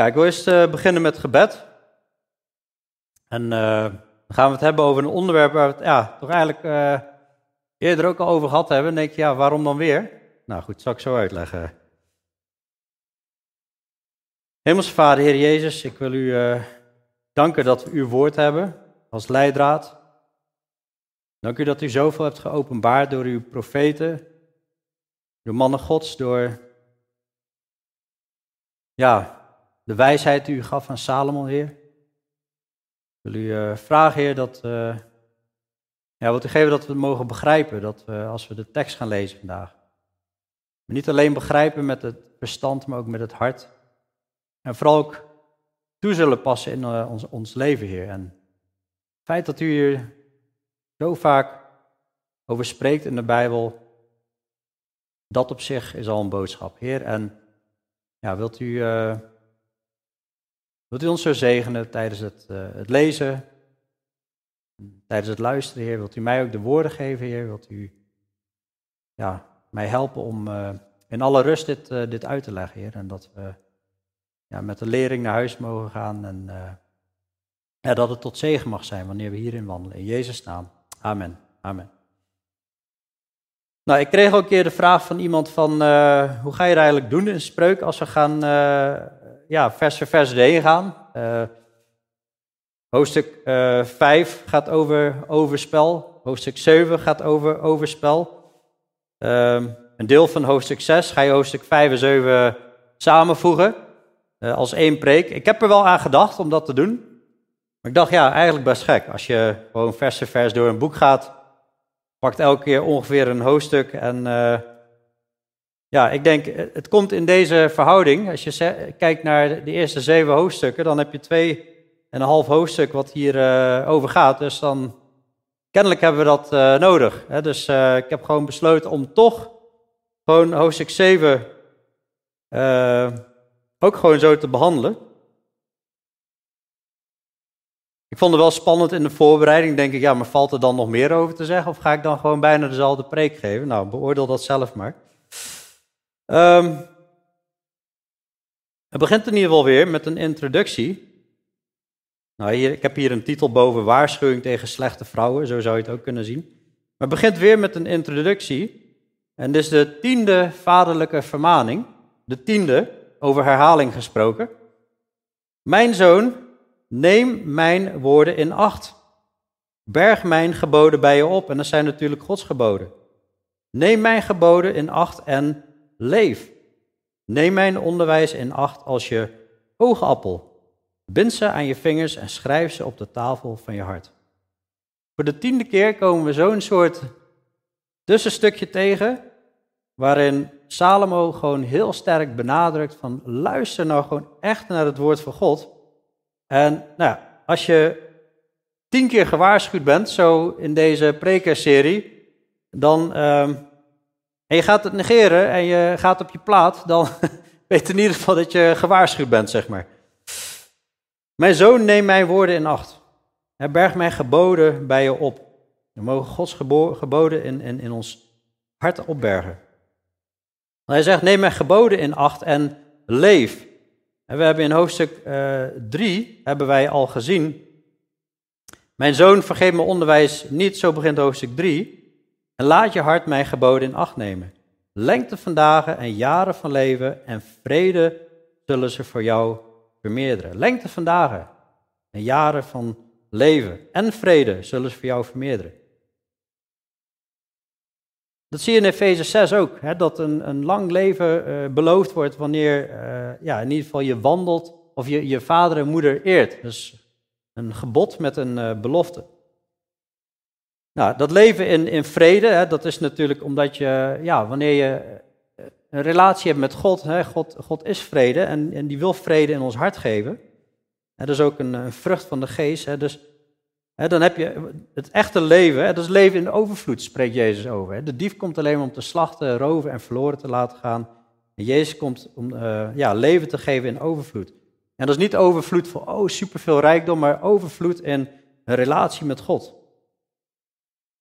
Ja, ik wil eerst uh, beginnen met gebed. En uh, dan gaan we het hebben over een onderwerp waar we het ja, toch eigenlijk uh, eerder ook al over gehad hebben. Dan denk je, ja, waarom dan weer? Nou goed, zal ik zo uitleggen. Hemelse Vader, Heer Jezus, ik wil u danken dat we uw woord hebben als leidraad. Dank u dat u zoveel hebt geopenbaard door uw profeten, door mannen gods, door ja, de wijsheid die u gaf aan Salomon, Heer. Wil u uh, vragen, Heer, dat, uh, ja, wat u geven dat we het mogen begrijpen, dat als we de tekst gaan lezen vandaag, we niet alleen begrijpen met het verstand, maar ook met het hart. En vooral ook toe zullen passen in uh, ons, ons leven, Heer. En het feit dat u hier zo vaak over spreekt in de Bijbel, dat op zich is al een boodschap, Heer. En ja, wilt u, wilt u ons zo zegenen tijdens het, uh, het lezen, tijdens het luisteren, Heer? Wilt u mij ook de woorden geven, Heer? Wilt u ja, mij helpen om uh, in alle rust dit, dit uit te leggen, Heer? En dat we ja, met de lering naar huis mogen gaan en ja, dat het tot zegen mag zijn wanneer we hierin wandelen. In Jezus' naam. Amen. Amen. Nou, ik kreeg ook een keer de vraag van iemand van, hoe ga je er eigenlijk doen in spreuk als we gaan, ja, vers voor vers heen gaan. Uh, hoofdstuk 5 gaat over overspel, hoofdstuk 7 gaat over overspel. Ehm, een deel van hoofdstuk 6 ga je hoofdstuk 5 en 7 samenvoegen als één preek. Ik heb er wel aan gedacht om dat te doen. Maar ik dacht, ja, eigenlijk best gek. Als je gewoon vers voor vers door een boek gaat, pakt elke keer ongeveer een hoofdstuk. En uh, ja, ik denk, het komt in deze verhouding. Als je kijkt naar de eerste zeven hoofdstukken, dan heb je twee en een half hoofdstuk wat hier uh, over gaat. Dus dan, kennelijk hebben we dat uh, nodig. Hè? Dus ik heb gewoon besloten om toch gewoon hoofdstuk 7 ook gewoon zo te behandelen. Ik vond het wel spannend in de voorbereiding. Denk ik, ja, maar valt er dan nog meer over te zeggen? Of ga ik dan gewoon bijna dezelfde preek geven? Nou, beoordeel dat zelf maar. Um, het begint in ieder geval weer met een introductie. Nou, hier, ik heb hier een titel boven: Waarschuwing tegen slechte vrouwen. Zo zou je het ook kunnen zien. Maar het begint weer met een introductie. En dit is de tiende vaderlijke vermaning. De tiende, over herhaling gesproken. Mijn zoon, Neem mijn woorden in acht. Berg mijn geboden bij je op. En dat zijn natuurlijk Gods geboden. Neem mijn geboden in acht en leef. Neem mijn onderwijs in acht als je oogappel. Bind ze aan je vingers en schrijf ze op de tafel van je hart. Voor de tiende keer komen we zo'n soort tussenstukje tegen, waarin Salomo gewoon heel sterk benadrukt van luister nou gewoon echt naar het woord van God. En nou, als je tien keer gewaarschuwd bent, zo in deze prekerserie, dan, um, en je gaat het negeren en je gaat op je plaat, dan weet in ieder geval dat je gewaarschuwd bent, zeg maar. Mijn zoon, neem mijn woorden in acht. Berg mijn geboden bij je op. We mogen Gods geboden in, in, in ons hart opbergen. Hij zegt, neem mijn geboden in acht en leef. En we hebben in hoofdstuk 3 uh, hebben wij al gezien. Mijn zoon, vergeet mijn onderwijs niet, zo begint hoofdstuk 3. En laat je hart mijn geboden in acht nemen. Lengte van dagen en jaren van leven en vrede zullen ze voor jou vermeerderen. Lengte van dagen en jaren van leven en vrede zullen ze voor jou vermeerderen. Dat zie je in Efeze 6 ook, hè, dat een, een lang leven uh, beloofd wordt wanneer uh, ja, in ieder geval je wandelt of je je vader en moeder eert. Dus een gebod met een uh, belofte. Nou, dat leven in, in vrede, hè, dat is natuurlijk omdat je, ja, wanneer je een relatie hebt met God, hè, God, God is vrede en, en die wil vrede in ons hart geven. En dat is ook een, vrucht van de geest. Hè, dus dan heb je het echte leven, dat is leven in overvloed, spreekt Jezus over. De dief komt alleen maar om te slachten, roven en verloren te laten gaan. En Jezus komt om uh, ja, leven te geven in overvloed. En dat is niet overvloed van, oh, superveel rijkdom, maar overvloed in een relatie met God.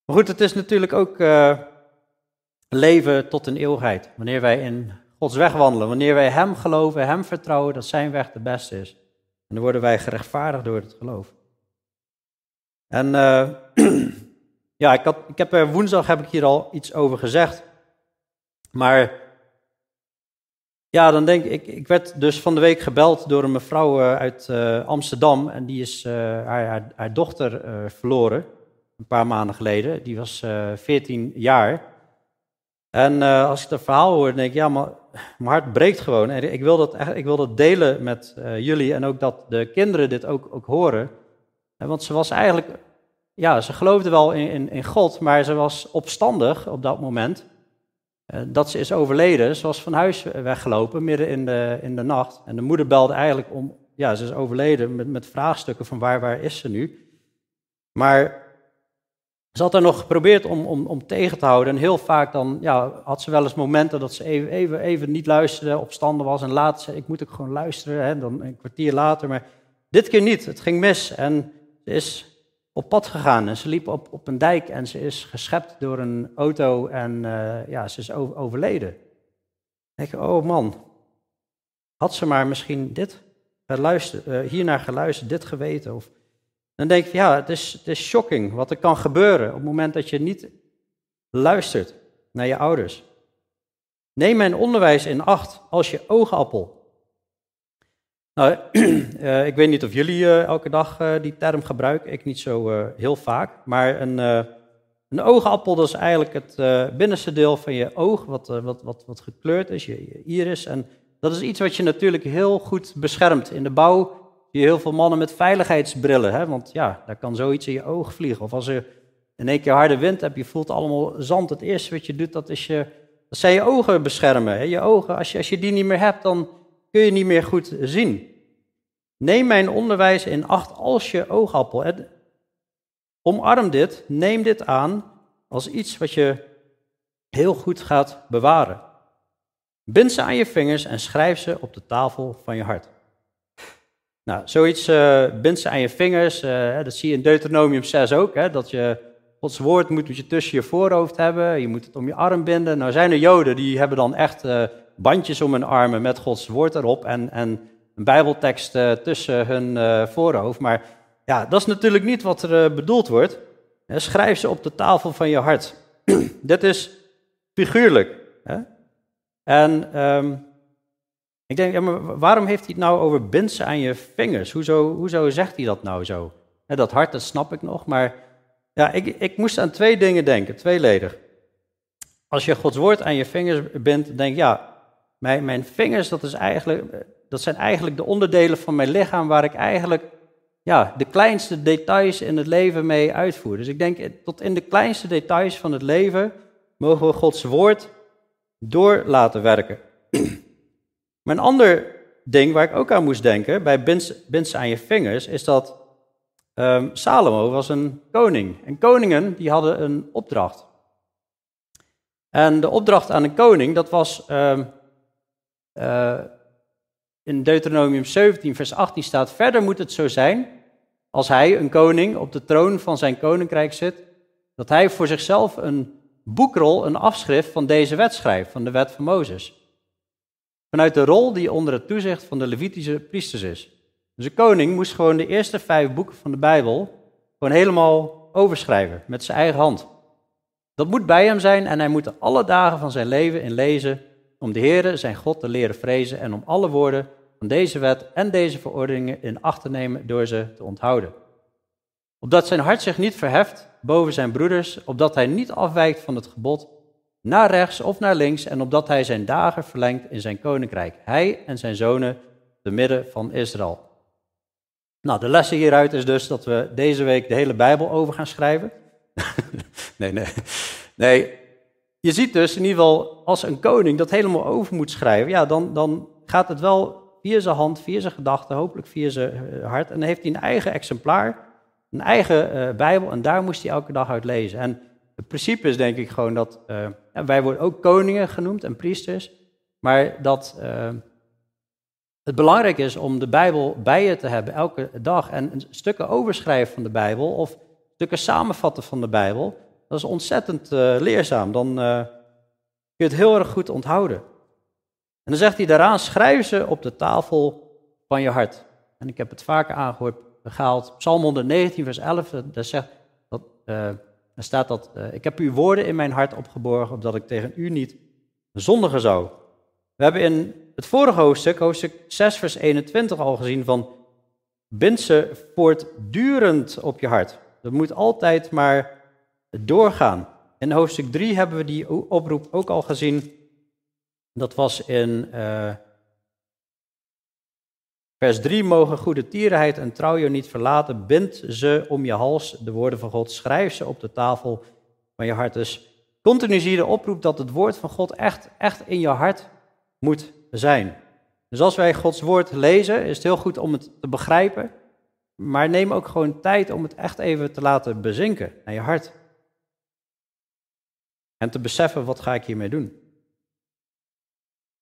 Maar goed, het is natuurlijk ook uh, leven tot een eeuwigheid. Wanneer wij in Gods weg wandelen. Wanneer wij Hem geloven, Hem vertrouwen, dat Zijn weg de beste is. En dan worden wij gerechtvaardigd door het geloof. En uh, ja, ik, had, ik heb er woensdag heb ik hier al iets over gezegd. Maar ja, dan denk ik, ik werd dus van de week gebeld door een mevrouw eh, uit Amsterdam. En die is haar, haar, haar, dochter verloren, een paar maanden geleden. Die was 14 jaar. En als ik dat verhaal hoor, denk ik, ja, maar mijn hart breekt gewoon. En ik wil dat, ik wil dat delen met jullie en ook dat de kinderen dit ook, ook horen. Want ze was eigenlijk, ja, ze geloofde wel in, in, in God, maar ze was opstandig op dat moment. Eh, dat ze is overleden. Ze was van huis weggelopen midden in de, in de nacht. En de moeder belde eigenlijk om, ja, ze is overleden met, met vraagstukken van waar, waar is ze nu. Maar ze had er nog geprobeerd om, om, om tegen te houden. En heel vaak dan ja, had ze wel eens momenten dat ze even, even, even niet luisterde, opstanden was. En later zei ik moet ook gewoon luisteren, hè, dan een kwartier later. Maar dit keer niet, het ging mis. En ze is op pad gegaan en ze liep op, op een dijk en ze is geschept door een auto en uh, ja, ze is overleden. denk ik, oh man, had ze maar misschien dit geluisterd, uh, hiernaar geluisterd, dit geweten. Of, dan denk ik, ja, het is, het is shocking wat er kan gebeuren op het moment dat je niet luistert naar je ouders. Neem mijn onderwijs in acht als je oogappel. Nou, uh, ik weet niet of jullie uh, elke dag uh, die term gebruiken, ik niet zo heel vaak. Maar een, een oogappel, dat is eigenlijk het binnenste deel van je oog, wat, wat, wat, wat gekleurd is, je, je, iris. En dat is iets wat je natuurlijk heel goed beschermt. In de bouw zie je heel veel mannen met veiligheidsbrillen, hè? want ja, daar kan zoiets in je oog vliegen. Of als er in één keer harde wind hebt, je voelt allemaal zand. Het eerste wat je doet, dat, is je, dat zijn je ogen beschermen. Hè? Je ogen, als je, als je die niet meer hebt, dan kun je niet meer goed zien. Neem mijn onderwijs in acht als je oogappel. Omarm dit, neem dit aan als iets wat je heel goed gaat bewaren. Bind ze aan je vingers en schrijf ze op de tafel van je hart. Nou, zoiets uh, bind ze aan je vingers. Uh, dat zie je in Deuteronomium 6 ook. Hè, dat je Gods woord moet je tussen je voorhoofd hebben. Je moet het om je arm binden. Nou zijn er Joden die hebben dan echt uh, bandjes om hun armen met Gods woord erop. En, en een bijbeltekst tussen hun voorhoofd. Maar ja, dat is natuurlijk niet wat er bedoeld wordt. Schrijf ze op de tafel van je hart. Dit is figuurlijk. Hè? En um, ik denk, ja, maar waarom heeft hij het nou over bind ze aan je vingers? Hoezo, hoezo zegt hij dat nou zo? dat hart, dat snap ik nog, maar ja, ik, ik moest aan twee dingen denken, tweeledig. Als je Gods woord aan je vingers bindt, denk ja, mijn, mijn vingers, dat, is eigenlijk, dat zijn eigenlijk de onderdelen van mijn lichaam waar ik eigenlijk ja, de kleinste details in het leven mee uitvoer. Dus ik denk, tot in de kleinste details van het leven mogen we Gods woord door laten werken. Maar een ander ding waar ik ook aan moest denken, bij bind aan je vingers, is dat um, Salomo was een koning. En koningen die hadden een opdracht. En de opdracht aan een koning, dat was um, uh, in Deuteronomium 17, vers 18 staat: Verder moet het zo zijn, als hij, een koning, op de troon van zijn koninkrijk zit, dat hij voor zichzelf een boekrol, een afschrift van deze wet schrijft, van de wet van Mozes. Vanuit de rol die onder het toezicht van de Levitische priesters is. Dus de koning moest gewoon de eerste vijf boeken van de Bijbel gewoon helemaal overschrijven, met zijn eigen hand. Dat moet bij hem zijn en hij moet er alle dagen van zijn leven in lezen om de Heere, zijn God, te leren vrezen en om alle woorden van deze wet en deze verordeningen in acht te nemen door ze te onthouden. Opdat zijn hart zich niet verheft boven zijn broeders, opdat hij niet afwijkt van het gebod naar rechts of naar links en opdat hij zijn dagen verlengt in zijn koninkrijk, hij en zijn zonen te midden van Israël. Nou, de lessen hieruit is dus dat we deze week de hele Bijbel over gaan schrijven. nee, nee. Nee, je ziet dus in ieder geval als een koning dat helemaal over moet schrijven, ja, dan, dan gaat het wel via zijn hand, via zijn gedachten, hopelijk via zijn eh, hart. En dan heeft hij een eigen exemplaar, een eigen uh, Bijbel en daar moest hij elke dag uit lezen. En het principe is denk ik gewoon dat, uh, wij worden ook koningen genoemd en priesters, maar dat uh, het belangrijk is om de Bijbel bij je te hebben elke dag en stukken overschrijven van de Bijbel of stukken samenvatten van de Bijbel. Dat is ontzettend uh, leerzaam. Dan kun je het heel erg goed onthouden. En dan zegt hij daaraan, schrijf ze op de tafel van je hart. En ik heb het vaker aangehoord, gehaald. Psalm 119, vers 11, daar, zegt, dat, daar staat dat, uh, ik heb uw woorden in mijn hart opgeborgen, opdat ik tegen u niet zondigen zou. We hebben in het vorige hoofdstuk, hoofdstuk 6, vers 21 al gezien van, bind ze voortdurend op je hart. Dat moet altijd maar doorgaan. In hoofdstuk 3 hebben we die oproep ook al gezien. Dat was in uh, vers 3. Mogen goede tierenheid en trouw je niet verlaten. Bind ze om je hals, de woorden van God. Schrijf ze op de tafel van je hart. Dus continu zie je de oproep dat het woord van God echt, echt in je hart moet zijn. Dus als wij Gods woord lezen, is het heel goed om het te begrijpen. Maar neem ook gewoon tijd om het echt even te laten bezinken naar je hart. En te beseffen, wat ga ik hiermee doen?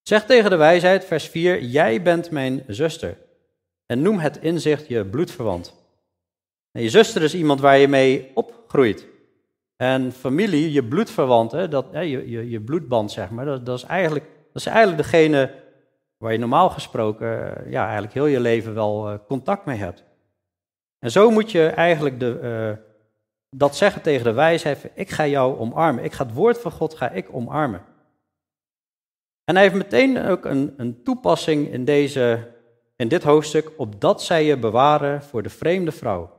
Zeg tegen de wijsheid, vers 4, jij bent mijn zuster. En noem het inzicht je bloedverwant. En je zuster is iemand waar je mee opgroeit. En familie, je bloedverwanten, dat, je, je, je bloedband zeg maar, dat, dat, is eigenlijk, dat is eigenlijk degene waar je normaal gesproken ja, eigenlijk heel je leven wel eh, contact mee hebt. En zo moet je eigenlijk de, uh, dat zeggen tegen de wijsheid, ik ga jou omarmen. Ik ga het woord van God ga ik omarmen. En hij heeft meteen ook een, een toepassing in, deze, in dit hoofdstuk, opdat zij je bewaren voor de vreemde vrouw.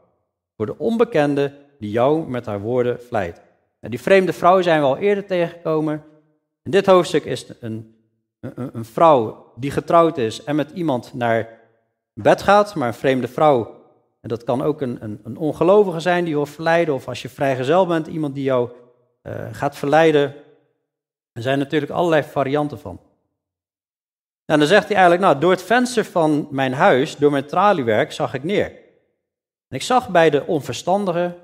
Voor de onbekende die jou met haar woorden vlijt. En die vreemde vrouw zijn we al eerder tegengekomen. In dit hoofdstuk is een, een, een vrouw die getrouwd is en met iemand naar bed gaat, maar een vreemde vrouw en dat kan ook een, een, een ongelovige zijn die wil verleiden, of als je vrijgezel bent, iemand die jou uh, gaat verleiden. Er zijn natuurlijk allerlei varianten van. En dan zegt hij eigenlijk, nou, door het venster van mijn huis, door mijn traliewerk, zag ik neer. Ik zag bij de onverstandigen,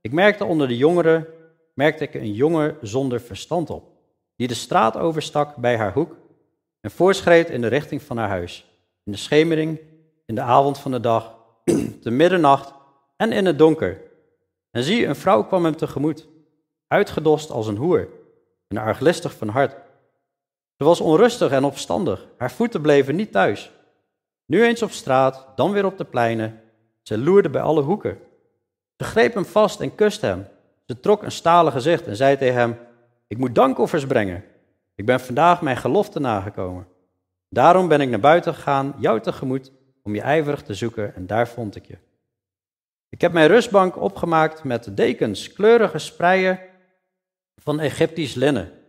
ik merkte onder de jongeren, merkte ik een jongen zonder verstand op, die de straat overstak bij haar hoek en voorschreed in de richting van haar huis. In de schemering, in de avond van de dag, te middernacht en in het donker. En zie, een vrouw kwam hem tegemoet, uitgedost als een hoer en arglistig van hart. Ze was onrustig en opstandig, haar voeten bleven niet thuis. Nu eens op straat, dan weer op de pleinen. Ze loerde bij alle hoeken. Ze greep hem vast en kuste hem. Ze trok een stalen gezicht en zei tegen hem: Ik moet dankoffers brengen. Ik ben vandaag mijn gelofte nagekomen. Daarom ben ik naar buiten gegaan, jou tegemoet, om je ijverig te zoeken en daar vond ik je. Ik heb mijn rustbank opgemaakt met dekens, kleurige spreien van Egyptisch linnen.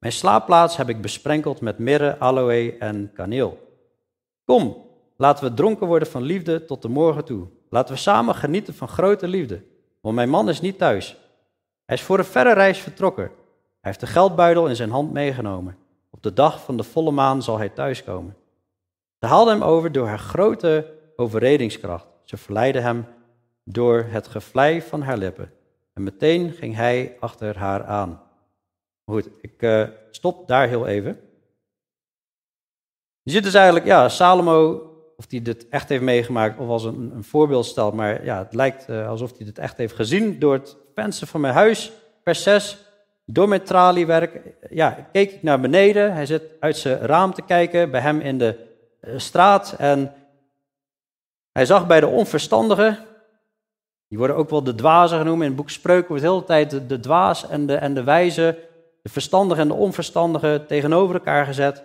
Mijn slaapplaats heb ik besprenkeld met mirre, aloe en kaneel. Kom, laten we dronken worden van liefde tot de morgen toe. Laten we samen genieten van grote liefde, want mijn man is niet thuis. Hij is voor een verre reis vertrokken. Hij heeft de geldbuidel in zijn hand meegenomen. Op de dag van de volle maan zal hij thuiskomen. Ze haalde hem over door haar grote overredingskracht. Ze verleidde hem door het gevlei van haar lippen. En meteen ging hij achter haar aan. Goed, ik uh, stop daar heel even. Je ziet dus eigenlijk, ja, Salomo, of hij dit echt heeft meegemaakt of als een, een voorbeeld stelt, maar ja, het lijkt uh, alsof hij dit echt heeft gezien door het venster van mijn huis, vers 6. Door mijn traliewerk, ja, keek ik naar beneden. Hij zit uit zijn raam te kijken, bij hem in de eh, straat en hij zag bij de onverstandigen, die worden ook wel de dwazen genoemd, in het boek Spreuken wordt de hele tijd de, de dwaas en de, en de wijze, de verstandige en de onverstandige tegenover elkaar gezet.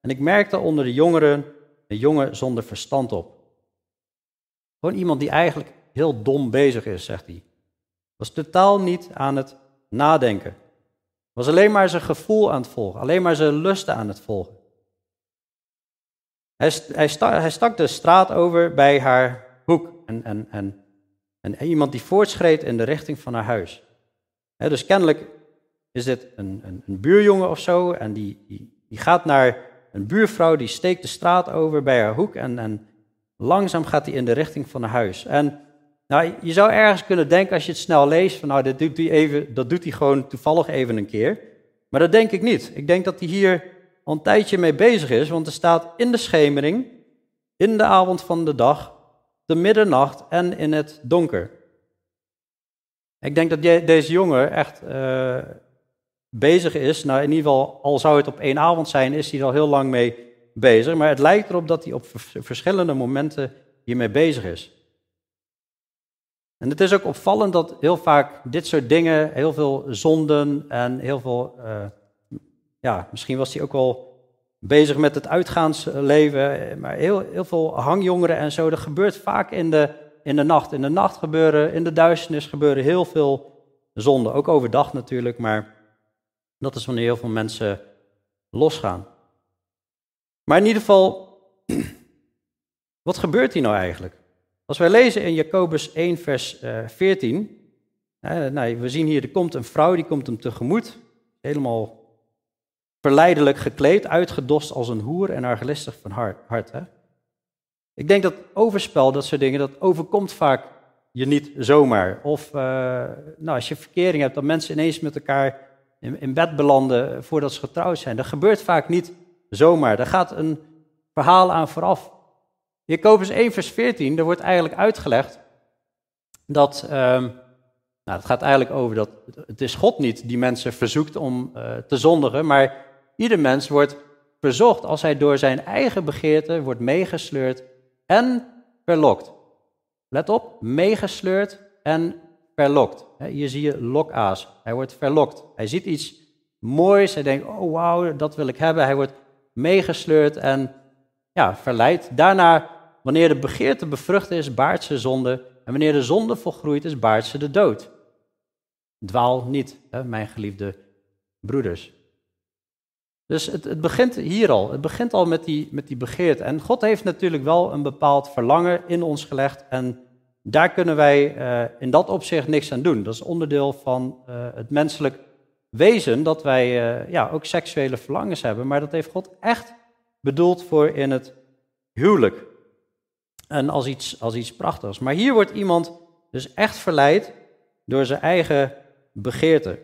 En ik merkte onder de jongeren een jongen zonder verstand op. Gewoon iemand die eigenlijk heel dom bezig is, zegt hij. Was totaal niet aan het nadenken. Was alleen maar zijn gevoel aan het volgen, alleen maar zijn lusten aan het volgen. Hij, hij stak de straat over bij haar hoek. En, en, en, en iemand die voortschreed in de richting van haar huis. dus kennelijk is dit een, een, een, buurjongen of zo. En die, die, die gaat naar een buurvrouw, die steekt de straat over bij haar hoek. En, en langzaam gaat hij in de richting van haar huis. En nou, je zou ergens kunnen denken als je het snel leest, van nou, dit doet hij even, dat doet hij gewoon toevallig even een keer. Maar dat denk ik niet. Ik denk dat hij hier al een tijdje mee bezig is, want er staat in de schemering, in de avond van de dag, de middernacht en in het donker. Ik denk dat deze jongen echt uh, bezig is, nou in ieder geval, al zou het op één avond zijn, is hij er al heel lang mee bezig, maar het lijkt erop dat hij op verschillende momenten hiermee bezig is. En het is ook opvallend dat heel vaak dit soort dingen, heel veel zonden en heel veel, uh, ja, misschien was hij ook wel bezig met het uitgaansleven, maar heel, heel veel hangjongeren en zo, dat gebeurt vaak in de, in de nacht. In de nacht gebeuren, in de duisternis gebeuren heel veel zonden, ook overdag natuurlijk, maar dat is wanneer heel veel mensen losgaan. Maar in ieder geval, wat gebeurt hier nou eigenlijk? Als wij lezen in Jacobus 1, vers 14, eh, nou, we zien hier, er komt een vrouw, die komt hem tegemoet, helemaal verleidelijk gekleed, uitgedost als een hoer en arglistig van hart. Hè? Ik denk dat overspel, dat soort dingen, dat overkomt vaak je niet zomaar. Of uh, nou, als je verkering hebt, dat mensen ineens met elkaar in, bed belanden voordat ze getrouwd zijn. Dat gebeurt vaak niet zomaar. Daar gaat een verhaal aan vooraf. Jacobus 1, vers 14, daar wordt eigenlijk uitgelegd dat, um, nou, het gaat eigenlijk over dat het is God niet die mensen verzoekt om uh, te zondigen, maar ieder mens wordt verzocht als hij door zijn eigen begeerte wordt meegesleurd en verlokt. Let op, meegesleurd en verlokt. Hier zie je lokaas. Hij wordt verlokt. Hij ziet iets moois. Hij denkt, oh wauw, dat wil ik hebben. Hij wordt meegesleurd en ja, verleid. Daarna, wanneer de begeerte bevrucht is, baart ze zonde. En wanneer de zonde volgroeid is, baart ze de dood. Dwaal niet, hè, mijn geliefde broeders. Dus het, het, begint hier al. Het begint al met die, met die begeerte. En God heeft natuurlijk wel een bepaald verlangen in ons gelegd. En daar kunnen wij uh, in dat opzicht niks aan doen. Dat is onderdeel van uh, het menselijk wezen, dat wij uh, ja, ook seksuele verlangens hebben. Maar dat heeft God echt bedoeld voor in het huwelijk. En als iets, als iets prachtigs. Maar hier wordt iemand dus echt verleid door zijn eigen begeerte.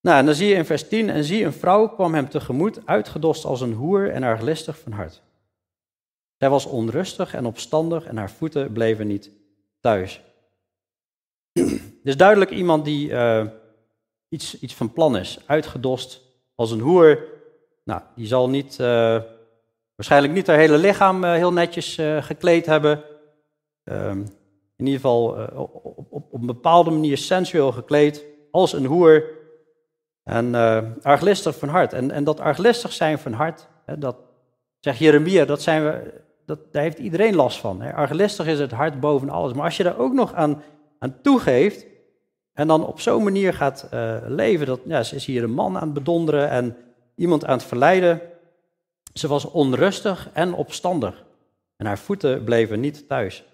Nou, en dan zie je in vers 10, en zie een vrouw kwam hem tegemoet, uitgedost als een hoer en arglistig van hart. Zij was onrustig en opstandig en haar voeten bleven niet thuis. Dus duidelijk iemand die uh, iets, iets van plan is, uitgedost als een hoer. Nou, die zal niet, uh, waarschijnlijk niet haar hele lichaam uh, heel netjes gekleed hebben. Ehm, in ieder geval op, op, op, een bepaalde manier sensueel gekleed, als een hoer. En arglistig van hart. En, en dat arglistig zijn van hart, hè, dat zegt Jeremia, dat zijn we dat, daar heeft iedereen last van. Hè. Is het hart boven alles. Maar als je daar ook nog aan, aan toegeeft en dan op zo'n manier gaat uh, leven, dat, ja, ze is hier een man aan het bedonderen en iemand aan het verleiden. Ze was onrustig en opstandig en haar voeten bleven niet thuis.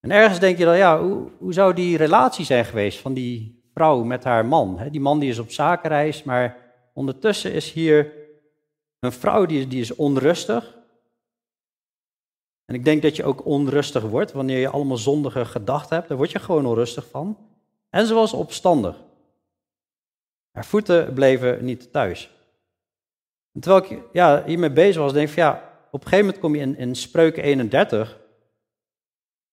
En ergens denk je dan, ja, hoe, hoe zou die relatie zijn geweest van die vrouw met haar man? Die man die is op zakenreis, maar ondertussen is hier een vrouw die, die is onrustig. En ik denk dat je ook onrustig wordt wanneer je allemaal zondige gedachten hebt. Daar word je gewoon onrustig van. En ze was opstandig. Haar voeten bleven niet thuis. Terwijl ik ja, hiermee bezig was, denk ik van ja, op een gegeven moment kom je in, in Spreuken 31.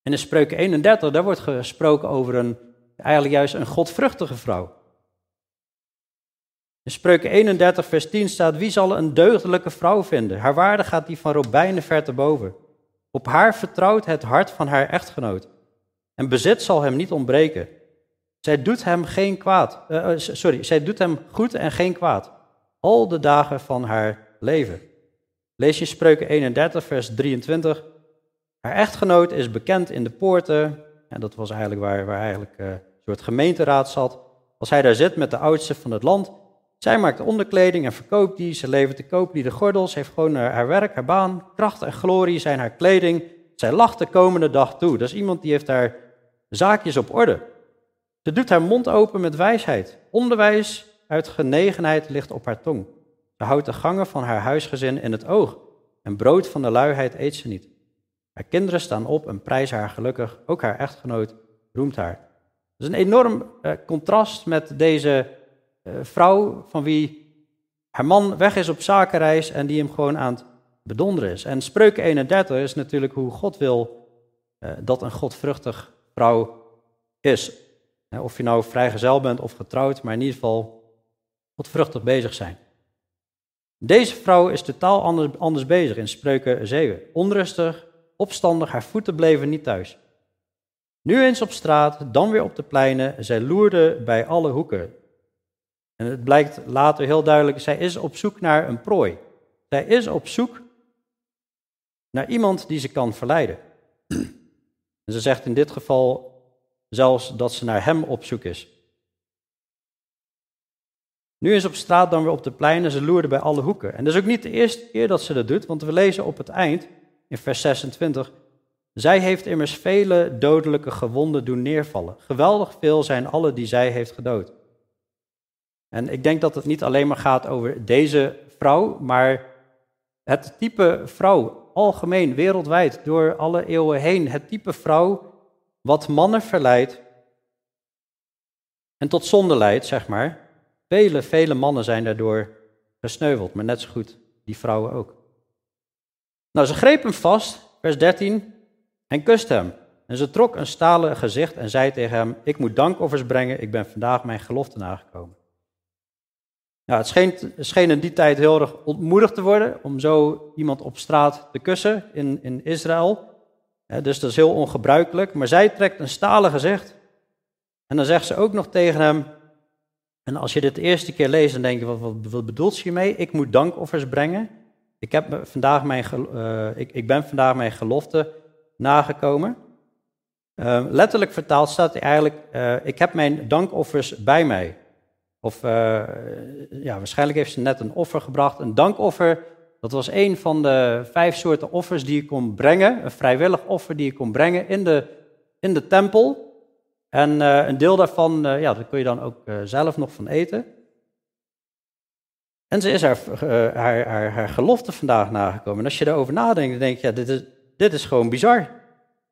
En in Spreuken 31, daar wordt gesproken over een, eigenlijk juist een godvruchtige vrouw. In Spreuken 31, vers 10 staat, wie zal een deugdelijke vrouw vinden? Haar waarde gaat die van robijnen ver te boven. Op haar vertrouwt het hart van haar echtgenoot. En bezit zal hem niet ontbreken. Zij doet hem geen kwaad. Uh, sorry, zij doet hem goed en geen kwaad. Al de dagen van haar leven. Lees je Spreuken 31, vers 23. Haar echtgenoot is bekend in de poorten. En dat was eigenlijk waar, waar eigenlijk uh, een soort gemeenteraad zat. Als hij daar zit met de oudste van het land, zij maakt onderkleding en verkoopt die. Ze levert de koop die de gordels. heeft gewoon haar werk, haar baan. Kracht en glorie zijn haar kleding. Zij lacht de komende dag toe. Dat is iemand die heeft haar zaakjes op orde. Ze doet haar mond open met wijsheid. Onderwijs uit genegenheid ligt op haar tong. Ze houdt de gangen van haar huisgezin in het oog. En brood van de luiheid eet ze niet. Haar kinderen staan op en prijzen haar gelukkig. Ook haar echtgenoot roemt haar. Dat is een enorm eh, contrast met deze vrouw van wie haar man weg is op zakenreis en die hem gewoon aan het bedonderen is. En Spreuken 31 is natuurlijk hoe God wil uh, dat een godvruchtig vrouw is. of je nou vrijgezel bent of getrouwd, maar in ieder geval godvruchtig bezig zijn. Deze vrouw is totaal anders, anders bezig in Spreuken 7. Onrustig, opstandig, haar voeten bleven niet thuis. Nu eens op straat, dan weer op de pleinen. Zij loerde bij alle hoeken. En het blijkt later heel duidelijk, zij is op zoek naar een prooi. Zij is op zoek naar iemand die ze kan verleiden. En ze zegt in dit geval zelfs dat ze naar hem op zoek is. Nu is op straat, dan weer op de pleinen, ze loerde bij alle hoeken. En dat is ook niet de eerste keer dat ze dat doet, want we lezen op het eind, in vers 26, zij heeft immers vele dodelijke gewonden doen neervallen. Geweldig veel zijn alle die zij heeft gedood. En ik denk dat het niet alleen maar gaat over deze vrouw, maar het type vrouw, algemeen, wereldwijd, door alle eeuwen heen. Het type vrouw wat mannen verleidt en tot zonde leidt, zeg maar. Vele, vele mannen zijn daardoor gesneuveld, maar net zo goed die vrouwen ook. Nou, ze greep hem vast, vers 13, en kuste hem. En ze trok een stalen gezicht en zei tegen hem: Ik moet dankoffers brengen, ik ben vandaag mijn gelofte nagekomen. Nou, het scheen, in die tijd heel erg ontmoedigd te worden om zo iemand op straat te kussen in, in Israël. dus dat is heel ongebruikelijk. Maar zij trekt een stalen gezicht. En dan zegt ze ook nog tegen hem. En als je dit de eerste keer leest, dan denk je: wat, wat, bedoelt ze hiermee? Ik moet dankoffers brengen. Ik, heb vandaag mijn, uh, ik, ik ben vandaag mijn gelofte nagekomen. Uh, letterlijk vertaald staat hij eigenlijk: uh, Ik heb mijn dankoffers bij mij. Of uh, ja, waarschijnlijk heeft ze net een offer gebracht. Een dankoffer, dat was een van de vijf soorten offers die je kon brengen. Een vrijwillig offer die je kon brengen in de, in de tempel. En uh, een deel daarvan, uh, ja, daar kun je dan ook zelf nog van eten. En ze is haar, haar, haar, gelofte vandaag nagekomen. En als je daarover nadenkt, dan denk je, ja, dit is, dit is gewoon bizar.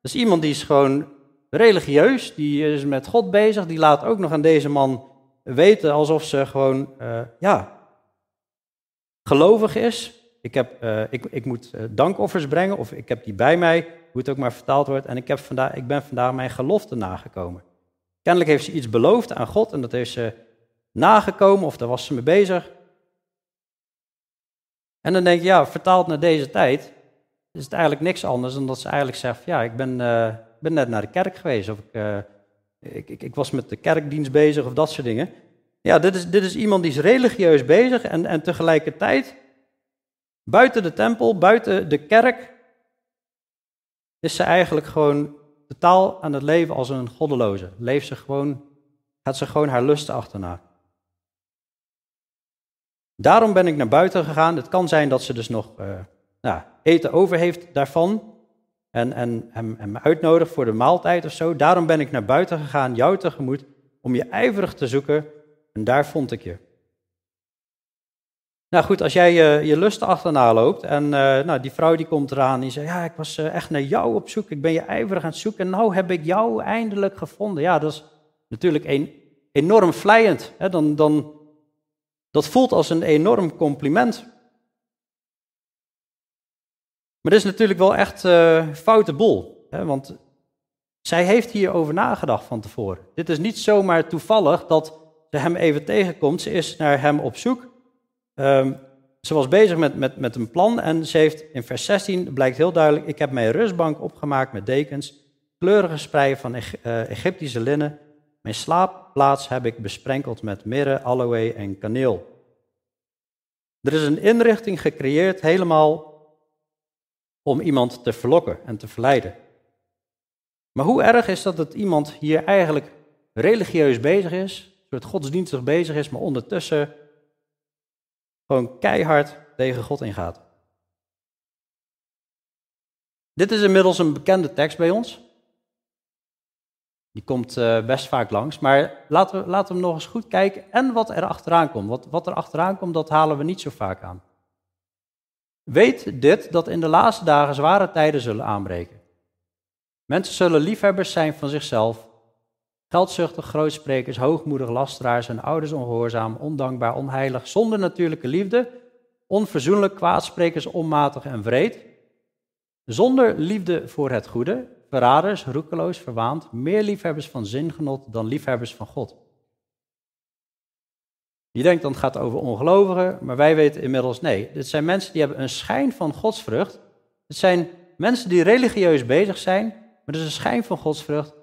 Is iemand die is gewoon religieus, die is met God bezig, die laat ook nog aan deze man weten alsof ze gewoon, uh, ja, gelovig is. Ik, heb, uh, ik, ik moet uh, dankoffers brengen, of ik heb die bij mij, hoe het ook maar vertaald wordt. En ik, heb vandaag, ik ben vandaag mijn gelofte nagekomen. Kennelijk heeft ze iets beloofd aan God en dat heeft ze nagekomen, of daar was ze mee bezig. En dan denk je, ja, vertaald naar deze tijd, is het eigenlijk niks anders dan dat ze eigenlijk zegt, ja, ik ben, ben net naar de kerk geweest, of ik ik, ik, was met de kerkdienst bezig of dat soort dingen. Ja, dit is, dit is iemand die is religieus bezig en, en tegelijkertijd buiten de tempel, buiten de kerk, is ze eigenlijk gewoon totaal aan het leven als een goddeloze. Leeft ze gewoon, gaat ze gewoon haar lusten achterna. Daarom ben ik naar buiten gegaan. Het kan zijn dat ze dus nog uh, nou, eten over heeft daarvan en, en hem, hem uitnodigt voor de maaltijd of zo. Daarom ben ik naar buiten gegaan, jou tegemoet, om je ijverig te zoeken. En daar vond ik je. Nou goed, als jij je, je lusten achterna loopt en uh, nou, die vrouw die komt eraan die zegt, ja, ik was uh, echt naar jou op zoek, ik ben je ijverig aan het zoeken en nou heb ik jou eindelijk gevonden. Ja, dat is natuurlijk een, enorm vlijend. Hè? Dan, dan, dat voelt als een enorm compliment. Maar dat is natuurlijk wel echt uh, foute bol. Hè? Want zij heeft hierover nagedacht van tevoren. Dit is niet zomaar toevallig dat ze hem even tegenkomt. Ze is naar hem op zoek. Um, ze was bezig met, met, met een plan en ze heeft in vers 16, blijkt heel duidelijk, ik heb mijn rustbank opgemaakt met dekens, kleurige spreien van uh, Egyptische linnen. Mijn slaapplaats heb ik besprenkeld met mirre, aloe en kaneel. Er is een inrichting gecreëerd helemaal om iemand te verlokken en te verleiden. Maar hoe erg is dat dat iemand hier eigenlijk religieus bezig is, een soort godsdienstig bezig is, maar ondertussen gewoon keihard tegen God ingaat. Dit is inmiddels een bekende tekst bij ons. Die komt uh, best vaak langs, maar laten we, laten we nog eens goed kijken en wat er achteraan komt. Wat, wat er achteraan komt, dat halen we niet zo vaak aan. Weet dit dat in de laatste dagen zware tijden zullen aanbreken. Mensen zullen liefhebbers zijn van zichzelf, geldzuchtig, grootsprekers, hoogmoedig, lasteraars en ouders ongehoorzaam, ondankbaar, onheilig, zonder natuurlijke liefde, onverzoenlijk, kwaadsprekers, onmatig en vreed, zonder liefde voor het goede, verraders, roekeloos, verwaand, meer liefhebbers van zingenot dan liefhebbers van God. Je denkt dan het gaat over ongelovigen, maar wij weten inmiddels nee. Dit zijn mensen die hebben een schijn van godsvrucht. Het zijn mensen die religieus bezig zijn, maar het is een schijn van godsvrucht,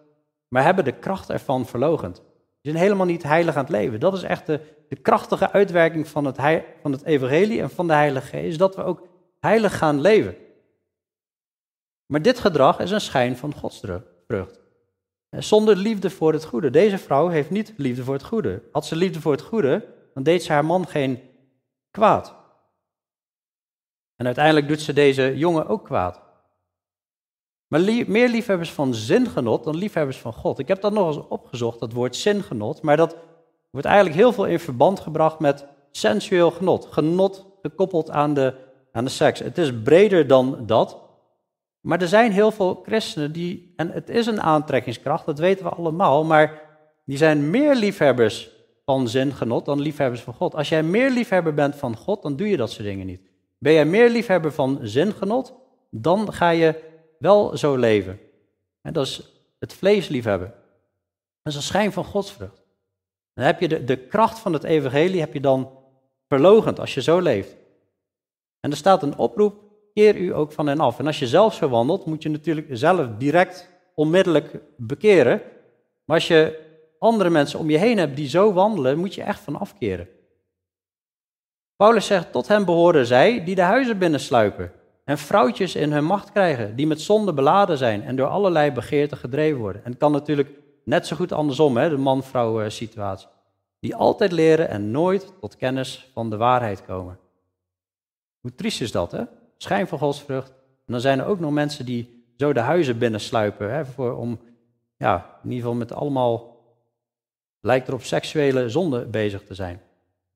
maar hebben de kracht ervan verlogend. Die zijn helemaal niet heilig aan het leven. Dat is echt de, de krachtige uitwerking van het, van het evangelie en van de Heilige Geest, dat we ook heilig gaan leven. Maar dit gedrag is een schijn van godsvrucht. Zonder liefde voor het goede. Deze vrouw heeft niet liefde voor het goede. Had ze liefde voor het goede, dan deed ze haar man geen kwaad. En uiteindelijk doet ze deze jongen ook kwaad. Maar meer liefhebbers van zingenot dan liefhebbers van God. Ik heb dat nog eens opgezocht, dat woord zingenot. Maar dat wordt eigenlijk heel veel in verband gebracht met sensueel genot. Genot gekoppeld aan de, aan de seks. Het is breder dan dat. Maar er zijn heel veel christenen die, en het is een aantrekkingskracht, dat weten we allemaal, maar die zijn meer liefhebbers van zingenot dan liefhebbers van God. Als jij meer liefhebber bent van God, dan doe je dat soort dingen niet. Ben jij meer liefhebber van zingenot, dan ga je wel zo leven. En dat is het vlees liefhebben. Dat is een schijn van godsvrucht. Dan heb je de, de kracht van het evangelie heb je dan verlogend als je zo leeft. En er staat een oproep, keer u ook van hen af. En als je zelf zo moet je natuurlijk zelf direct, onmiddellijk bekeren. Maar als je andere mensen om je heen hebt die zo wandelen, moet je echt van afkeren. Paulus zegt, tot hem behoren zij die de huizen binnensluipen en vrouwtjes in hun macht krijgen, die met zonde beladen zijn en door allerlei begeerten gedreven worden. En het kan natuurlijk net zo goed andersom, hè, de man-vrouw eh, situatie. Die altijd leren en nooit tot kennis van de waarheid komen. Hoe triest is dat, hè? Schijn van godsvrucht. En dan zijn er ook nog mensen die zo de huizen binnensluipen, hè, voor, om, ja, in ieder geval met allemaal, lijkt erop seksuele zonde bezig te zijn.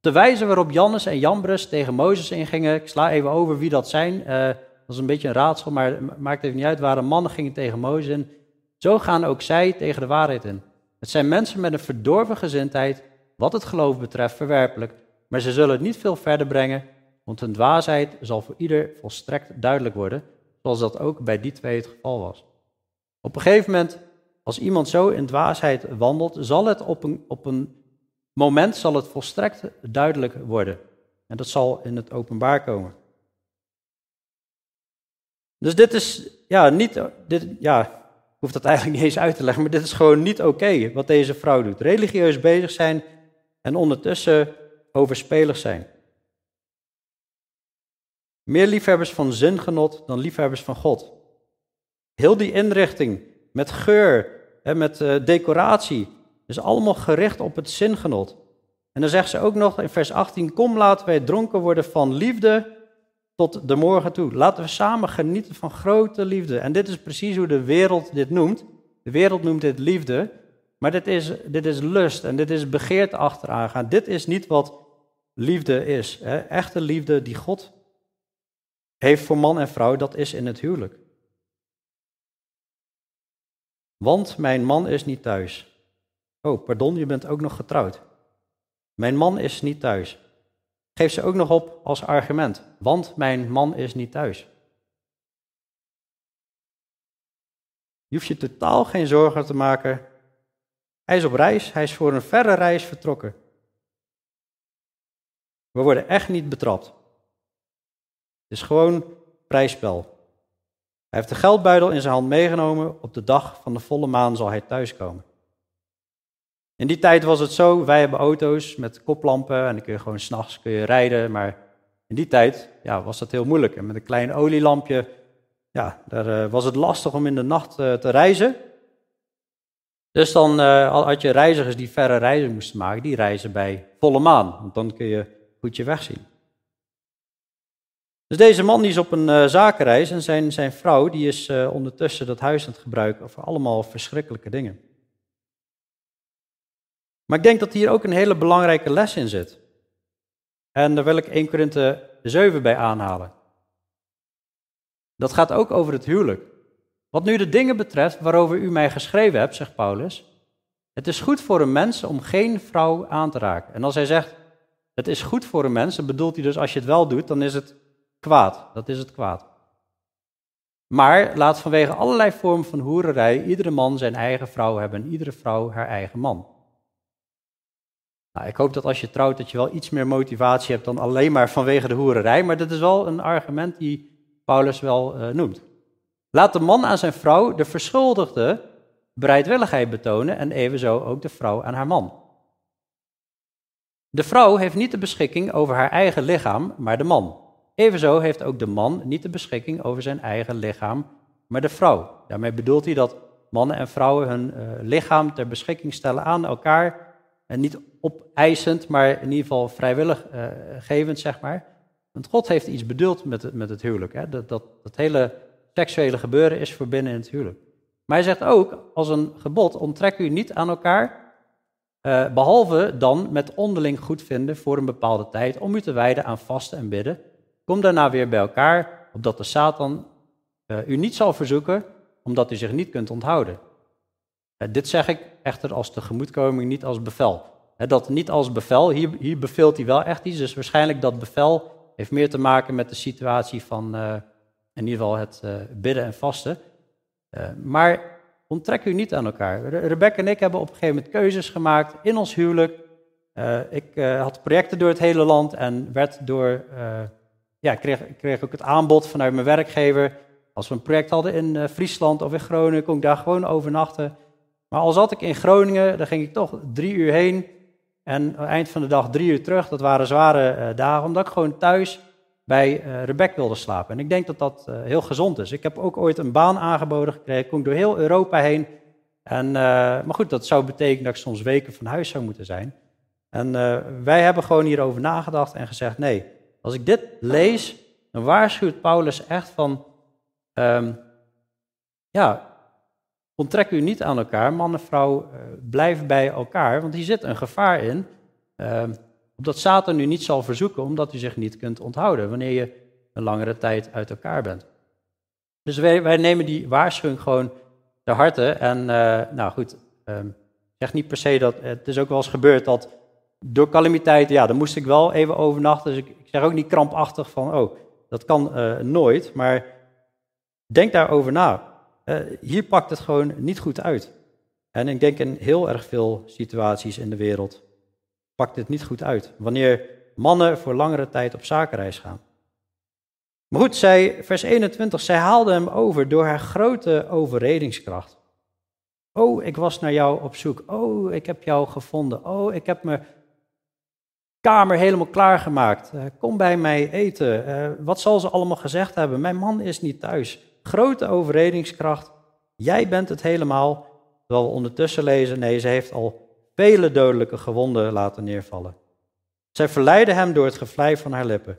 De wijze waarop Jannes en Jambres tegen Mozes ingingen, ik sla even over wie dat zijn, uh, dat is een beetje een raadsel, maar maakt even niet uit, waren mannen gingen tegen Mozes in. Zo gaan ook zij tegen de waarheid in. Het zijn mensen met een verdorven gezindheid, wat het geloof betreft verwerpelijk, maar ze zullen het niet veel verder brengen, want hun dwaasheid zal voor ieder volstrekt duidelijk worden, zoals dat ook bij die twee het geval was. Op een gegeven moment, als iemand zo in dwaasheid wandelt, zal het op een, op een moment zal het volstrekt duidelijk worden. En dat zal in het openbaar komen. Dus dit is, ja, niet, dit, ja, ik hoef dat eigenlijk niet eens uit te leggen, maar dit is gewoon niet oké wat deze vrouw doet. Religieus bezig zijn en ondertussen overspelig zijn. Meer liefhebbers van zingenot dan liefhebbers van God. Heel die inrichting met geur en met uh, decoratie, is allemaal gericht op het zingenot. En dan zegt ze ook nog in vers 18: Kom, laten wij dronken worden van liefde tot de morgen toe. Laten we samen genieten van grote liefde. En dit is precies hoe de wereld dit noemt. De wereld noemt dit liefde, maar dit is, dit is lust en dit is begeerte achteraan gaan. Dit is niet wat liefde is. Hè? Echte liefde die God heeft voor man en vrouw, dat is in het huwelijk. Want mijn man is niet thuis. Oh, pardon, je bent ook nog getrouwd. Mijn man is niet thuis. Geef ze ook nog op als argument, want mijn man is niet thuis. Je hoeft je totaal geen zorgen te maken. Hij is op reis, hij is voor een verre reis vertrokken. We worden echt niet betrapt. Het is gewoon prijsspel. Hij heeft de geldbuidel in zijn hand meegenomen. Op de dag van de volle maan zal hij thuiskomen. In die tijd was het zo, wij hebben auto's met koplampen en dan kun je gewoon s'nachts rijden. Maar in die tijd ja, was dat heel moeilijk. En met een klein olielampje ja, daar, uh, was het lastig om in de nacht uh, te reizen. Dus dan uh, had je reizigers die verre reizen moesten maken, die reizen bij volle maan. Want dan kun je goed je weg zien. Dus deze man die is op een zakenreis en zijn, zijn vrouw die is ondertussen dat huis aan het gebruiken voor allemaal verschrikkelijke dingen. Maar ik denk dat hier ook een hele belangrijke les in zit. En daar wil ik 1 Korinthe 7 bij aanhalen. Dat gaat ook over het huwelijk. Wat nu de dingen betreft waarover u mij geschreven hebt, zegt Paulus. Het is goed voor een mens om geen vrouw aan te raken. En als hij zegt, het is goed voor een mens, dan bedoelt hij dus als je het wel doet, dan is het kwaad. Dat is het kwaad. Maar laat vanwege allerlei vormen van hoererij iedere man zijn eigen vrouw hebben en iedere vrouw haar eigen man. Nou, ik hoop dat als je trouwt dat je wel iets meer motivatie hebt dan alleen maar vanwege de hoererij, maar dat is wel een argument die Paulus wel uh, noemt. Laat de man aan zijn vrouw de verschuldigde bereidwilligheid betonen en evenzo ook de vrouw aan haar man. De vrouw heeft niet de beschikking over haar eigen lichaam, maar de man. Evenzo heeft ook de man niet de beschikking over zijn eigen lichaam, maar de vrouw. Daarmee bedoelt hij dat mannen en vrouwen hun uh, lichaam ter beschikking stellen aan elkaar. En niet opeisend, maar in ieder geval vrijwillig uh, gevend, zeg maar. Want God heeft iets bedoeld met het, met het huwelijk. Hè? Dat, dat, dat hele seksuele gebeuren is voor binnen in het huwelijk. Maar hij zegt ook, als een gebod, onttrek u niet aan elkaar, uh, behalve dan met onderling goedvinden voor een bepaalde tijd, om u te wijden aan vasten en bidden. Kom daarna weer bij elkaar, opdat de Satan uh, u niet zal verzoeken, omdat u zich niet kunt onthouden. Uh, dit zeg ik echter als tegemoetkoming, niet als bevel. dat niet als bevel, hier, hier beveelt hij wel echt iets, dus waarschijnlijk dat bevel heeft meer te maken met de situatie van in ieder geval het bidden en vasten. Maar onttrek u niet aan elkaar. Rebecca en ik hebben op een gegeven moment keuzes gemaakt in ons huwelijk. Ik had projecten door het hele land en werd door, ja, kreeg, kreeg ook het aanbod vanuit mijn werkgever. Als we een project hadden in Friesland of in Groningen, kon ik daar gewoon overnachten. Maar al zat ik in Groningen, dan ging ik toch drie uur heen en eind van de dag drie uur terug. Dat waren zware dagen, omdat ik gewoon thuis bij uh, Rebecca wilde slapen. En ik denk dat dat heel gezond is. Ik heb ook ooit een baan aangeboden gekregen, kon ik door heel Europa heen. En, maar goed, dat zou betekenen dat ik soms weken van huis zou moeten zijn. En wij hebben gewoon hierover nagedacht en gezegd, nee, als ik dit lees, dan waarschuwt Paulus echt van, um, ja, onttrek u niet aan elkaar, man en vrouw, blijf bij elkaar, want hier zit een gevaar in. Ehm, Opdat Satan u niet zal verzoeken, omdat u zich niet kunt onthouden wanneer je een langere tijd uit elkaar bent. Dus wij, wij nemen die waarschuwing gewoon te harte. En uh, nou goed, um, zeg niet per se dat, het is ook wel eens gebeurd dat door calamiteiten, ja, dan moest ik wel even overnachten. Dus ik, ik zeg ook niet krampachtig van, oh, dat kan uh, nooit. Maar denk daarover na. Uh, hier pakt het gewoon niet goed uit. En ik denk in heel erg veel situaties in de wereld pakt dit niet goed uit. Wanneer mannen voor langere tijd op zakenreis gaan. Maar goed, zij, vers 21, zij haalde hem over door haar grote overredingskracht. Oh, ik was naar jou op zoek. Oh, ik heb jou gevonden. Oh, ik heb mijn kamer helemaal klaargemaakt. Uh, kom bij mij eten. Uh, wat zal ze allemaal gezegd hebben? Mijn man is niet thuis. Grote overredingskracht. Jij bent het helemaal. Terwijl we ondertussen lezen, nee, ze heeft al vele dodelijke gewonden laten neervallen. Zij verleidde hem door het gevlei van haar lippen.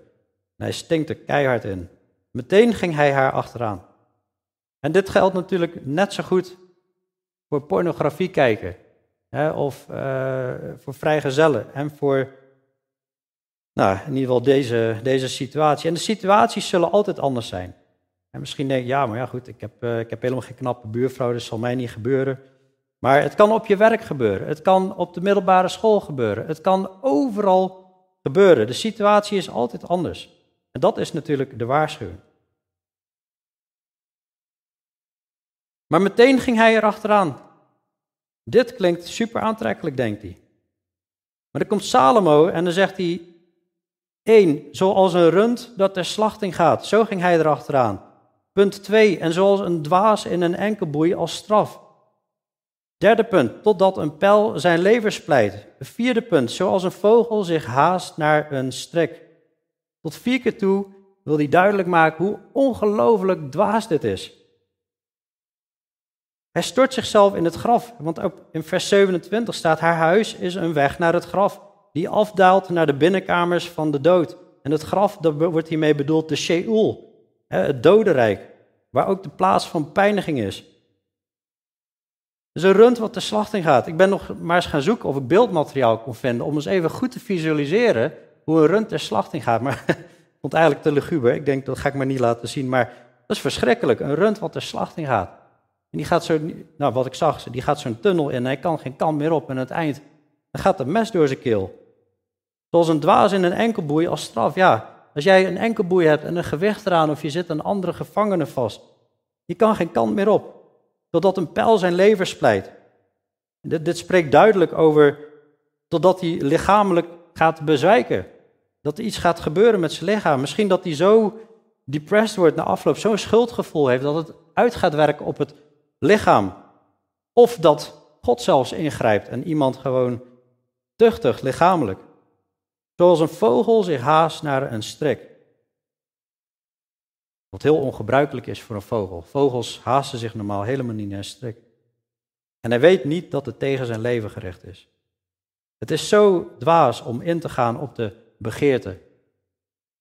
En hij stinkte keihard in. Meteen ging hij haar achteraan. En dit geldt natuurlijk net zo goed voor pornografie kijken. Hè, of uh, voor vrijgezellen. En voor, nou, in ieder geval deze, deze situatie. En de situaties zullen altijd anders zijn. En misschien denk je, ja, maar ja goed, ik heb, uh, ik heb helemaal geen knappe buurvrouw, dus zal mij niet gebeuren. Maar het kan op je werk gebeuren. Het kan op de middelbare school gebeuren. Het kan overal gebeuren. De situatie is altijd anders. En dat is natuurlijk de waarschuwing. Maar meteen ging hij erachteraan. Dit klinkt super aantrekkelijk, denkt hij. Maar dan komt Salomo en dan zegt hij: 1. Zoals een rund dat ter slachting gaat. Zo ging hij erachteraan. Punt 2. En zoals een dwaas in een enkelboei als straf. Derde punt, totdat een pijl zijn lever splijt. Vierde punt, zoals een vogel zich haast naar een strik. Tot vier keer toe wil hij duidelijk maken hoe ongelooflijk dwaas dit is. Hij stort zichzelf in het graf, want in vers 27 staat: Haar huis is een weg naar het graf, die afdaalt naar de binnenkamers van de dood. En het graf, dat wordt hiermee bedoeld de Sheol, het dodenrijk, waar ook de plaats van pijniging is. Dus een rund wat de slachting gaat. Ik ben nog maar eens gaan zoeken of ik beeldmateriaal kon vinden om eens even goed te visualiseren hoe een rund ter slachting gaat. Maar ik vond eigenlijk te luguber. Ik denk, dat ga ik maar niet laten zien. Maar dat is verschrikkelijk. Een rund wat ter slachting gaat. En die gaat zo, nou wat ik zag, die gaat zo'n tunnel in en hij kan geen kant meer op. En aan het eind, dan gaat de mes door zijn keel. Zoals een dwaas in een enkelboei als straf. Ja, als jij een enkelboei hebt en een gewicht eraan of je zit een andere gevangene vast. Je kan geen kant meer op totdat een pijl zijn lever splijt. Dit, dit spreekt duidelijk over Totdat hij lichamelijk gaat bezwijken. Dat er iets gaat gebeuren met zijn lichaam. Misschien dat hij zo depressed wordt na afloop, zo'n schuldgevoel heeft dat het uit gaat werken op het lichaam. Of dat God zelfs ingrijpt en iemand gewoon tuchtig lichamelijk. Zoals een vogel zich haast naar een strik. Wat heel ongebruikelijk is voor een vogel. Vogels haasten zich normaal helemaal niet naar een strik. En hij weet niet dat het tegen zijn leven gericht is. Het is zo dwaas om in te gaan op de begeerte.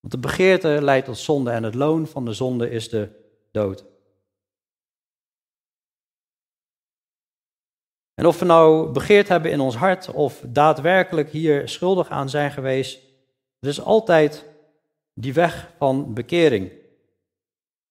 Want de begeerte leidt tot zonde en het loon van de zonde is de dood. En of we nou begeerd hebben in ons hart of daadwerkelijk hier schuldig aan zijn geweest, er is altijd die weg van bekering.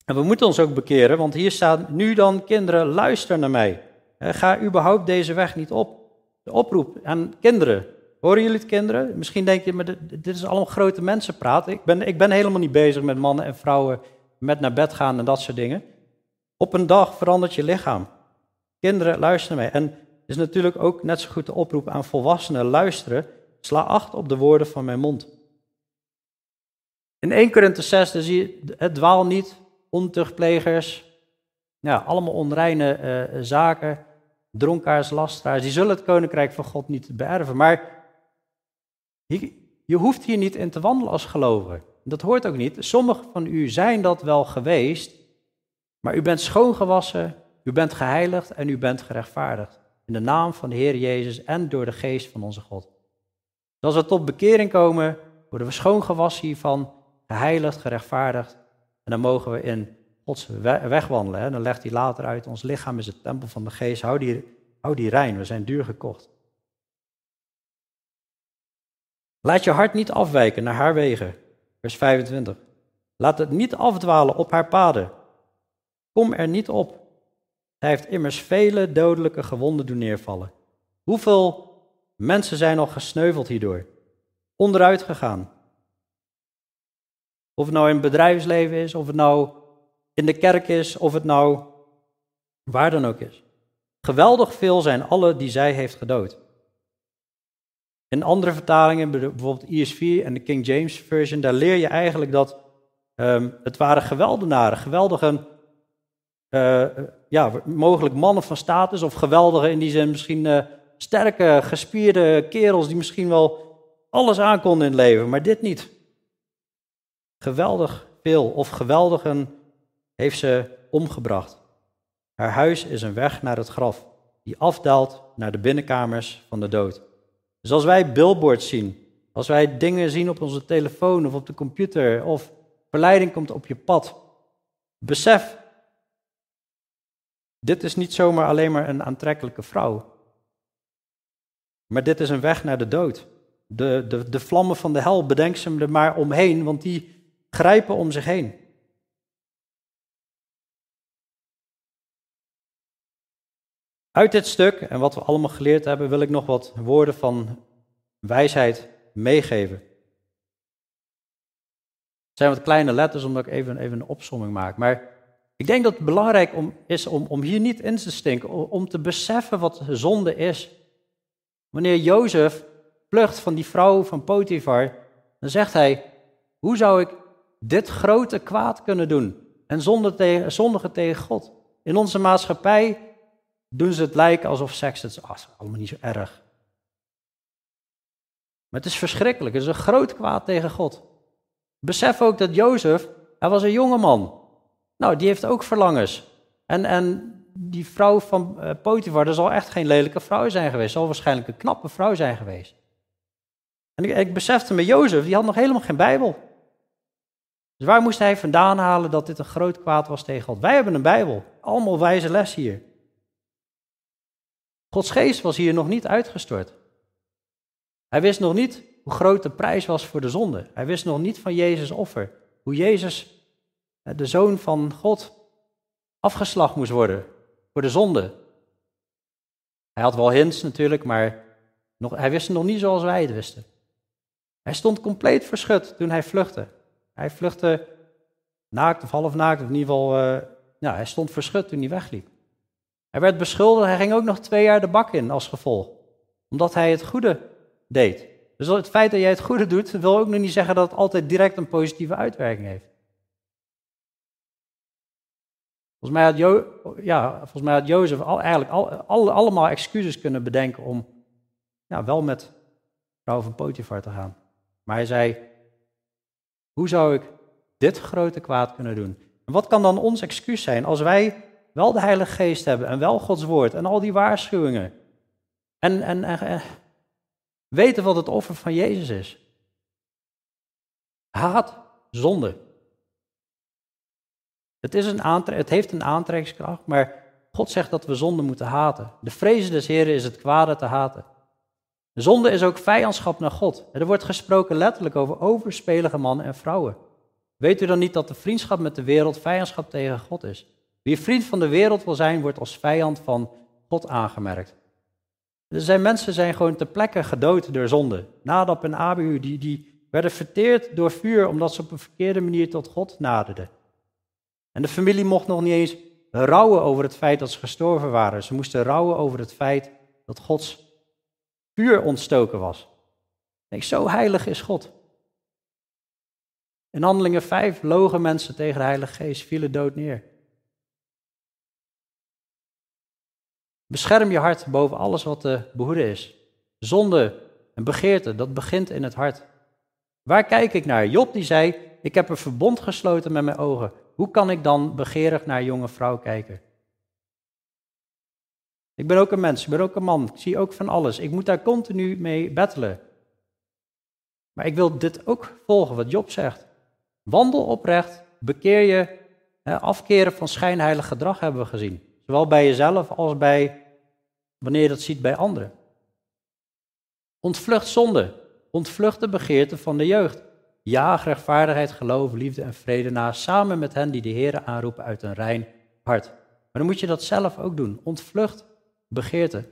En we moeten ons ook bekeren, want hier staat nu dan kinderen, luister naar mij. Ga überhaupt deze weg niet op. De oproep aan kinderen. Horen jullie het kinderen? Misschien denk je, maar dit is allemaal grote mensenpraat. Ik ben, ik ben helemaal niet bezig met mannen en vrouwen met naar bed gaan en dat soort dingen. Op een dag verandert je lichaam. Kinderen, luister naar mij. En is natuurlijk ook net zo goed de oproep aan volwassenen: luisteren, sla acht op de woorden van mijn mond. In 1 Korinthe 6 zie je het dwaal niet, ontuchtplegers, ja, allemaal onreine uh, zaken, dronkaars, lasteraars, die zullen het koninkrijk van God niet beërven. Maar je, je hoeft hier niet in te wandelen als gelovige. Dat hoort ook niet. Sommigen van u zijn dat wel geweest, maar u bent schoongewassen, u bent geheiligd en u bent gerechtvaardigd. In de naam van de Heer Jezus en door de geest van onze God. Als we tot bekering komen, worden we schoongewassen hiervan, geheiligd, gerechtvaardigd. En dan mogen we in Gods weg wandelen. Hè. Dan legt hij later uit, ons lichaam is het tempel van de geest. Hou die, hou die rein, we zijn duur gekocht. Laat je hart niet afwijken naar haar wegen. Vers 25. Laat het niet afdwalen op haar paden. Kom er niet op. Hij heeft immers vele dodelijke gewonden doen neervallen. Hoeveel mensen zijn al gesneuveld hierdoor? Onderuit gegaan. Of het nou in het bedrijfsleven is, of het nou in de kerk is, of het nou waar dan ook is. Geweldig veel zijn alle die zij heeft gedood. In andere vertalingen, bijvoorbeeld ESV en de King James Version, daar leer je eigenlijk dat um, het waren geweldenaren, geweldige uh, ja, mogelijk mannen van status of geweldige in die zin misschien uh, sterke, gespierde kerels die misschien wel alles aankonden in het leven, maar dit niet. Geweldig veel of geweldigen heeft ze omgebracht. Haar huis is een weg naar het graf, die afdaalt naar de binnenkamers van de dood. Dus als wij billboards zien, als wij dingen zien op onze telefoon of op de computer, of verleiding komt op je pad, besef dit is niet zomaar alleen maar een aantrekkelijke vrouw. Maar dit is een weg naar de dood. De, de, de vlammen van de hel, bedenk ze er maar omheen, want die grijpen om zich heen. Uit dit stuk en wat we allemaal geleerd hebben, wil ik nog wat woorden van wijsheid meegeven. Het zijn wat kleine letters, omdat ik even, even een opsomming maak. Maar ik denk dat het belangrijk om, is om, om hier niet in te stinken, om te beseffen wat zonde is. Wanneer Jozef vlucht van die vrouw van Potifar, dan zegt hij, hoe zou ik dit grote kwaad kunnen doen en zondigen tegen, God? In onze maatschappij doen ze het lijken alsof seks, het is allemaal niet zo erg. Maar het is verschrikkelijk, het is een groot kwaad tegen God. Besef ook dat Jozef, hij was een jonge man. Nou, die heeft ook verlangens. En, en die vrouw van uh, Potifar, dat zal echt geen lelijke vrouw zijn geweest. zal waarschijnlijk een knappe vrouw zijn geweest. En ik, ik besefte me, Jozef, die had nog helemaal geen Bijbel. Dus waar moest hij vandaan halen dat dit een groot kwaad was tegen God? Wij hebben een Bijbel. Allemaal wijze les hier. Gods geest was hier nog niet uitgestort. Hij wist nog niet hoe groot de prijs was voor de zonde. Hij wist nog niet van Jezus offer. Hoe Jezus de zoon van God, afgeslacht moest worden voor de zonde. Hij had wel hints natuurlijk, maar nog, hij wist nog niet zoals wij het wisten. Hij stond compleet verschut toen hij vluchtte. Hij vluchtte naakt of half naakt, of in ieder geval, ja, hij stond verschut toen hij wegliep. Hij werd beschuldigd, hij ging ook nog twee jaar de bak in als gevolg. Omdat hij het goede deed. Dus het feit dat jij het goede doet, wil ook nog niet zeggen dat het altijd direct een positieve uitwerking heeft. Volgens mij had, ja, volgens mij had Jozef al, eigenlijk al, allemaal excuses kunnen bedenken om ja, wel met vrouw van Potifar te gaan. Maar hij zei, hoe zou ik dit grote kwaad kunnen doen? En wat kan dan ons excuus zijn als wij wel de Heilige Geest hebben en wel Gods woord en al die waarschuwingen en, en, en weten wat het offer van Jezus is? Haat zonde. Het, is een het heeft een aantrekkingskracht, maar God zegt dat we zonde moeten haten. De vrezen des Heren is het kwade te haten. Zonde is ook vijandschap naar God. Er wordt gesproken letterlijk over overspelige mannen en vrouwen. Weet u dan niet dat de vriendschap met de wereld vijandschap tegen God is? Wie vriend van de wereld wil zijn, wordt als vijand van God aangemerkt. Er zijn mensen zijn gewoon ter plekke gedood door zonde. Nadab en Abihu, die, die werden verteerd door vuur omdat ze op een verkeerde manier tot God naderden. En de familie mocht nog niet eens rouwen over het feit dat ze gestorven waren. Ze moesten rouwen over het feit dat Gods vuur ontstoken was. Denk, zo heilig is God. In handelingen 5 logen mensen tegen de Heilige Geest, vielen dood neer. Bescherm je hart boven alles wat te behoeden is. Zonde en begeerte, dat begint in het hart. Waar kijk ik naar? Job die zei, ik heb een verbond gesloten met mijn ogen. Hoe kan ik dan begeerig naar jonge vrouw kijken? Ik ben ook een mens, ik ben ook een man, ik zie ook van alles. Ik moet daar continu mee battelen. Maar ik wil dit ook volgen, wat Job zegt. Wandel oprecht, bekeer je, afkeren van schijnheilig gedrag hebben we gezien. Zowel bij jezelf als bij wanneer je dat ziet bij anderen. Ontvlucht zonde, ontvlucht de begeerte van de jeugd. Jaag rechtvaardigheid, geloof, liefde en vrede na, samen met hen die de Heer aanroepen uit een rein hart. Maar dan moet je dat zelf ook doen. Ontvlucht begeerte.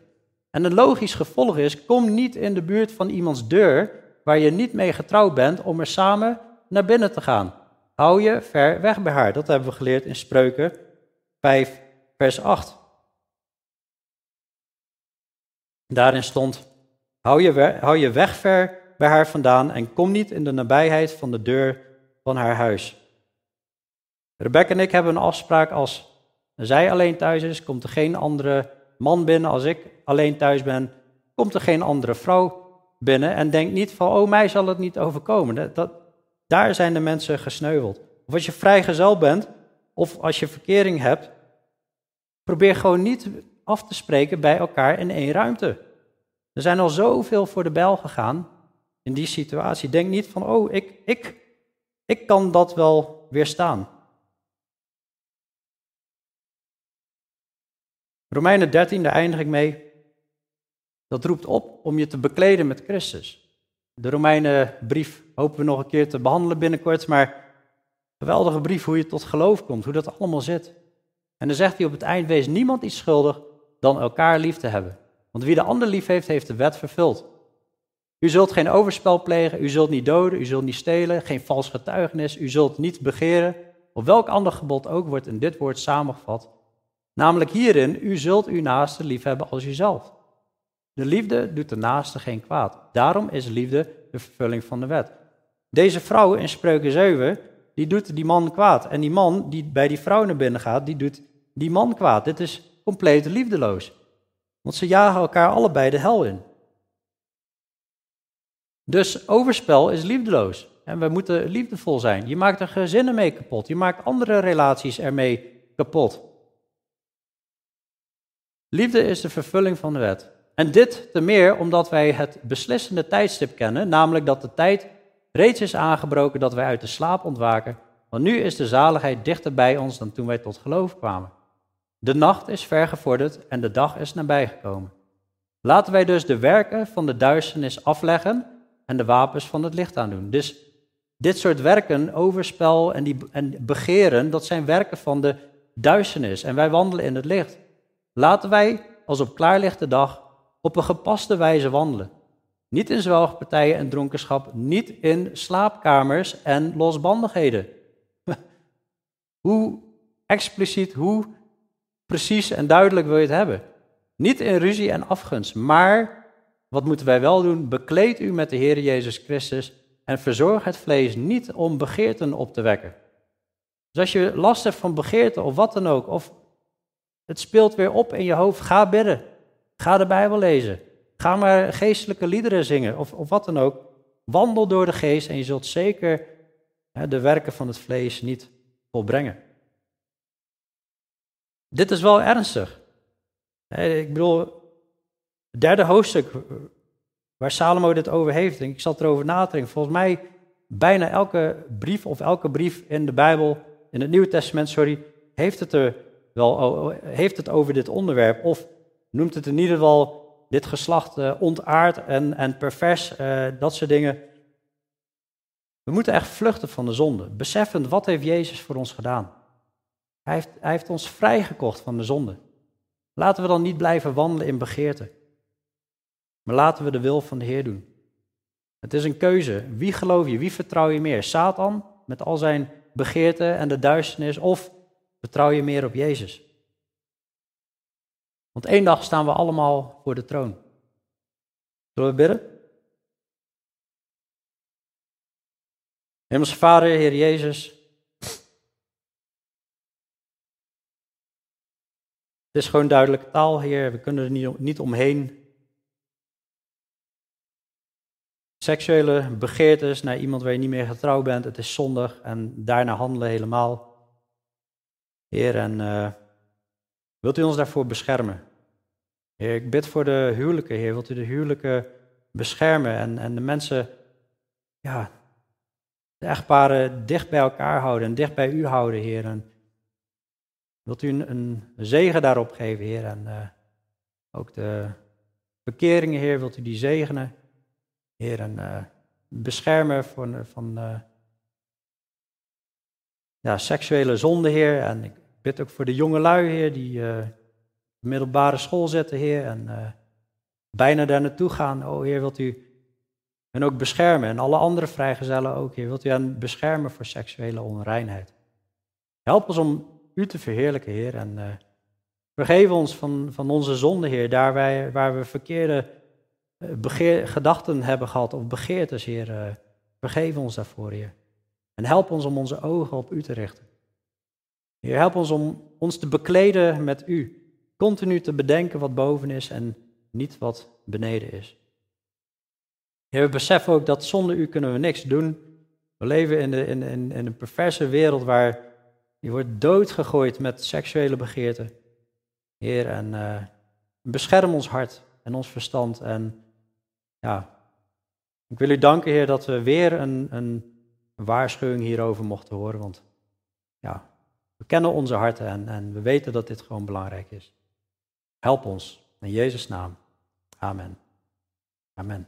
En een logisch gevolg is, kom niet in de buurt van iemands deur waar je niet mee getrouwd bent om er samen naar binnen te gaan. Hou je ver weg bij haar. Dat hebben we geleerd in Spreuken 5, vers 8. Daarin stond, hou je, hou je weg ver bij haar vandaan en kom niet in de nabijheid van de deur van haar huis. Rebecca en ik hebben een afspraak als zij alleen thuis is, komt er geen andere man binnen. Als ik alleen thuis ben, komt er geen andere vrouw binnen. En denk niet van, oh mij zal het niet overkomen. Dat, daar zijn de mensen gesneuveld. Of als je vrijgezel bent, of als je verkering hebt, probeer gewoon niet af te spreken bij elkaar in één ruimte. Er zijn al zoveel voor de bel gegaan in die situatie. Denk niet van, oh, ik, ik, ik kan dat wel weerstaan. Romeinen 13, daar eindig ik mee. Dat roept op om je te bekleden met Christus. De Romeinenbrief hopen we nog een keer te behandelen binnenkort, maar geweldige brief hoe je tot geloof komt, hoe dat allemaal zit. En dan zegt hij op het eind, wees niemand iets schuldig dan elkaar lief te hebben. Want wie de ander lief heeft, heeft de wet vervuld. U zult geen overspel plegen, u zult niet doden, u zult niet stelen, geen vals getuigenis, u zult niet begeren. Of welk ander gebod ook wordt in dit woord samengevat. Namelijk hierin, u zult uw naaste lief hebben als uzelf. De liefde doet de naaste geen kwaad. Daarom is liefde de vervulling van de wet. Deze vrouw in Spreuken 7, die doet die man kwaad. En die man die bij die vrouw naar binnen gaat, die doet die man kwaad. Dit is compleet liefdeloos. Want ze jagen elkaar allebei de hel in. Dus overspel is liefdeloos. En we moeten liefdevol zijn. Je maakt er gezinnen mee kapot. Je maakt andere relaties ermee kapot. Liefde is de vervulling van de wet. En dit te meer omdat wij het beslissende tijdstip kennen, namelijk dat de tijd reeds is aangebroken dat wij uit de slaap ontwaken, want nu is de zaligheid dichter bij ons dan toen wij tot geloof kwamen. De nacht is vergevorderd en de dag is nabijgekomen. Laten wij dus de werken van de duisternis afleggen en de wapens van het licht aandoen. Dus dit soort werken, overspel en, die, en begeren, dat zijn werken van de duisternis. En wij wandelen in het licht. Laten wij, als op klaarlichte dag, op een gepaste wijze wandelen. Niet in zwelgpartijen en dronkenschap, niet in slaapkamers en losbandigheden. hoe expliciet, hoe precies en duidelijk wil je het hebben? Niet in ruzie en afgunst, maar wat moeten wij wel doen? Bekleed u met de Heer Jezus Christus en verzorg het vlees niet om begeerten op te wekken. Dus als je last hebt van begeerten of wat dan ook, of het speelt weer op in je hoofd, ga bidden. Ga de Bijbel lezen. Ga maar geestelijke liederen zingen of, of wat dan ook. Wandel door de geest en je zult zeker hè, de werken van het vlees niet volbrengen. Dit is wel ernstig. Ik bedoel, het derde hoofdstuk waar Salomo dit over heeft, ik zat erover na te denken, volgens mij bijna elke brief of elke brief in de Bijbel, in het Nieuwe Testament, sorry, heeft het er wel heeft het over dit onderwerp of noemt het in ieder geval dit geslacht uh, ontaard en, en pervers, uh, dat soort dingen. We moeten echt vluchten van de zonde, beseffend wat heeft Jezus voor ons gedaan. Hij heeft, hij heeft ons vrijgekocht van de zonde. Laten we dan niet blijven wandelen in begeerte. Maar laten we de wil van de Heer doen. Het is een keuze. Wie geloof je? Wie vertrouw je meer? Satan met al zijn begeerten en de duisternis of vertrouw je meer op Jezus? Want één dag staan we allemaal voor de troon. Zullen we bidden? Hemelse Vader, Heer Jezus. Het is gewoon duidelijke taal, Heer. We kunnen er niet, niet omheen. Seksuele begeertes naar iemand waar je niet meer getrouwd bent, het is zondig en daarna handelen helemaal. Heer, en uh, wilt u ons daarvoor beschermen? Heer, ik bid voor de huwelijken, Heer. Wilt u de huwelijken beschermen en, en de mensen, ja, de echtparen dicht bij elkaar houden en dicht bij u houden, Heer. En wilt u een, zegen daarop geven, Heer. En uh, ook de bekeringen, Heer, wilt u die zegenen. Heer, en uh, beschermen van, van uh, ja, seksuele zonde, Heer. En ik bid ook voor de jonge lui, Heer, die uh, middelbare school zetten, Heer. En bijna daar naartoe gaan. Oh, Heer, wilt u hen ook beschermen. En alle andere vrijgezellen ook, Heer. Wilt u hen beschermen voor seksuele onreinheid. Help ons om u te verheerlijken, Heer. En vergeef ons van, van onze zonde, Heer. Daar wij, waar we verkeerde eh, begeer, gedachten hebben gehad of begeertes, Heer. Uh, vergeef ons daarvoor, Heer. En help ons om onze ogen op U te richten. Heer, help ons om ons te bekleden met U. Continu te bedenken wat boven is en niet wat beneden is. Heer, we beseffen ook dat zonder U kunnen we niks doen. We leven in, de, in, in, een perverse wereld waar je wordt doodgegooid met seksuele begeerten. Heer, en uh, bescherm ons hart en ons verstand en ja, ik wil u danken, Heer, dat we weer een, een waarschuwing hierover mochten horen. Want ja, we kennen onze harten en, en we weten dat dit gewoon belangrijk is. Help ons. In Jezus' naam. Amen. Amen.